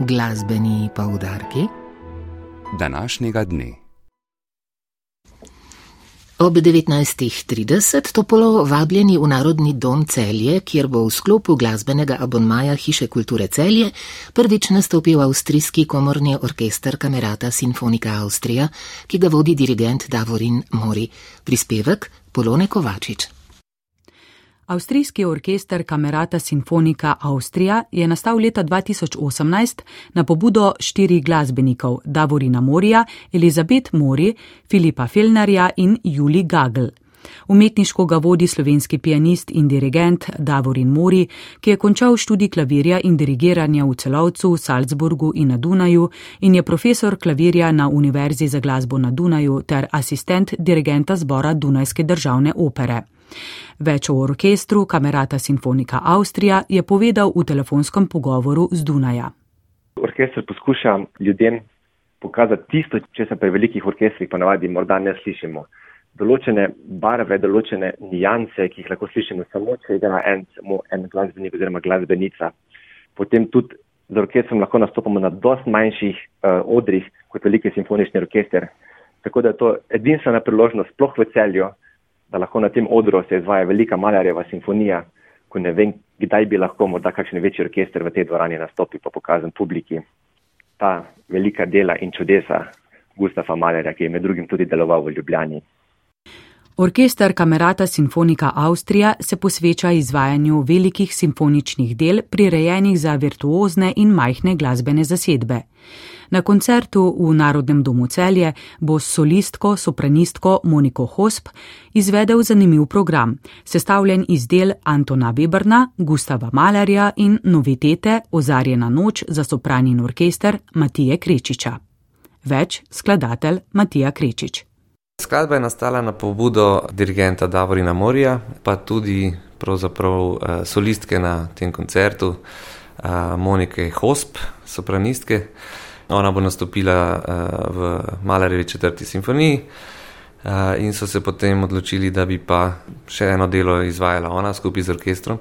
glasbeni poudarki današnjega dne. Ob 19.30 topolo vabljeni v Narodni dom Celje, kjer bo v sklopu glasbenega abonmaja Hiše kulture Celje prvič nastopil avstrijski komorni orkester Kamerata Sinfonika Avstrija, ki ga vodi dirigent Davorin Mori. Prispevek Polone Kovačič. Avstrijski orkester Kamerata Sinfonika Avstrija je nastal leta 2018 na pobudo štirih glasbenikov Davorina Morija, Elizabet Mori, Filipa Felnarja in Juli Gagl. Umetniško ga vodi slovenski pianist in dirigent Davorin Mori, ki je končal študij klavirja in dirigiranja v celovcu, Salzburgu in na Dunaju in je profesor klavirja na Univerzi za glasbo na Dunaju ter asistent dirigenta zbora Dunajske državne opere. Več o orkestru Kamerata Sinfonika Avstrija je povedal v telefonskem pogovoru z Dunaja. Orkester poskuša ljudem pokazati tisto, če se pri velikih orkestrih ponavadi morda ne slišimo. Določene barve, določene nijanse, ki jih lahko slišimo samo, če igra en, samo en glasbenik oziroma glasbenica. Potem tudi z orkestrom lahko nastopamo na dost manjših uh, odrih kot veliki simfonični orkester. Tako da je to edinstvena priložnost, sploh v celju, da lahko na tem odru se izvaja velika malarjeva simfonija, ko ne vem, kdaj bi lahko morda kakšen večji orkester v tej dvorani nastopil pa pokazan publiki ta velika dela in čudesa Gustafa Malerja, ki je med drugim tudi deloval v Ljubljani. Orkester Kamerata Sinfonika Avstrija se posveča izvajanju velikih simfoničnih del, prirejenih za virtuozne in majhne glasbene zasedbe. Na koncertu v Narodnem domu celje bo s solistko, sopranistko Moniko Hosp izvedel zanimiv program, sestavljen iz del Antona Weberna, Gustava Malerja in novitete Ozarjena noč za sopranin orkester Matije Krečiča. Več skladatelj Matija Krečič. Skladba je nastala na pobudo dirigenta Davorina Morija, pa tudi pravzaprav solistke na tem koncertu, Monike Hosp, sopranistke. Ona bo nastopila v Malarjevi četrti simfoniji in so se potem odločili, da bi pa še eno delo izvajala ona skupaj z orkestrom.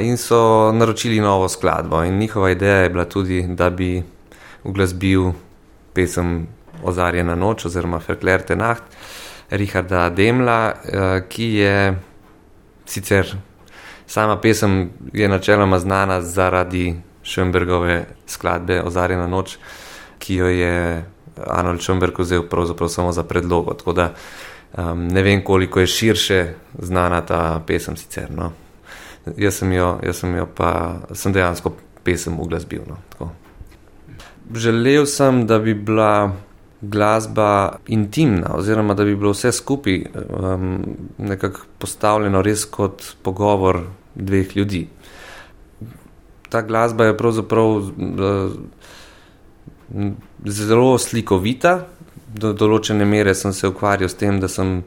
In so naročili novo skladbo in njihova ideja je bila tudi, da bi uglasbil pesem Ozarjena noč oziroma Verklärte Nacht Richarda Demla, ki je sicer sama pesem je načeloma znana zaradi Schönbergove skladbe Ozarjena noč, ki jo je Arnold Schönberg vzel pravzaprav samo za predlogo, tako da um, ne vem, koliko je širše znana ta pesem sicer, no. Jaz sem jo, jaz sem jo pa, sem dejansko pesem uglasbil, no, tako. Želel sem, da bi bila glasba intimna oziroma da bi bilo vse skupaj um, nekako postavljeno res kot pogovor dveh ljudi. Ta glasba je pravzaprav uh, zelo slikovita, do določene mere sem se ukvarjal s tem, da sem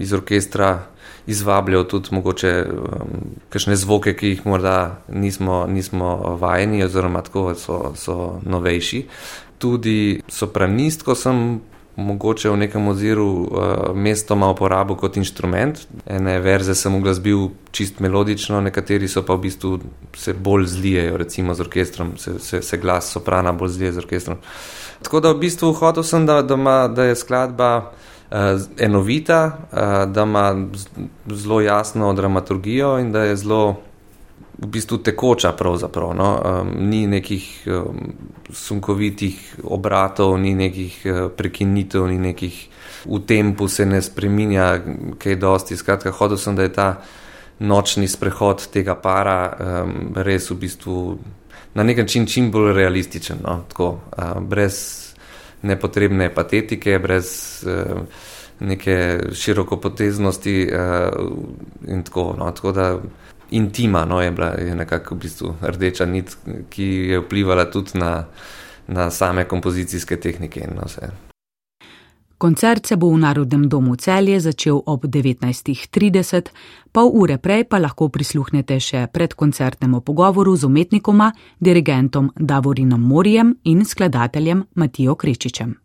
iz orkestra izvabljal tudi mogoče um, kakšne zvoke, ki jih morda nismo, nismo vajeni oziroma tako so, so novejši tudi sopranistko sem mogoče v nekem oziru uh, mestoma uporabil kot inštrument. Ene verze sem uglasbil čist melodično, nekateri so pa v bistvu se bolj zlijejo, recimo z orkestrom, se, se, se glas soprana bolj zlije z orkestrom. Tako da v bistvu hotel sem, da, da, ma, da je skladba enovita, uh, da ima zelo jasno dramaturgijo in da je zelo v bistvu tekoča, pravzaprav. No? Um, ni nekih um, sunkovitih obratov, ni nekih uh, prekinitev, ni nekih v tempu se ne spremenja, kaj dosti. Skratka, hodil sem, da je ta nočni sprehod tega para um, res v bistvu na nek način čim bolj realističen. No? Tako, uh, brez nepotrebne patetike, brez. Uh, Neke širokopoteznosti, uh, in tako, no, tako da intima, no, je bila je nekako v bistvu rdeča nit, ki je vplivala tudi na, na same kompozicijske tehnike in vse. Koncert se bo v Narodnem domu celje začel ob 19.30, pol ure prej pa lahko prisluhnete še predkoncertnemu pogovoru z umetnikoma, dirigentom Davorinom Morijem in skladateljem Matijo Krečičem.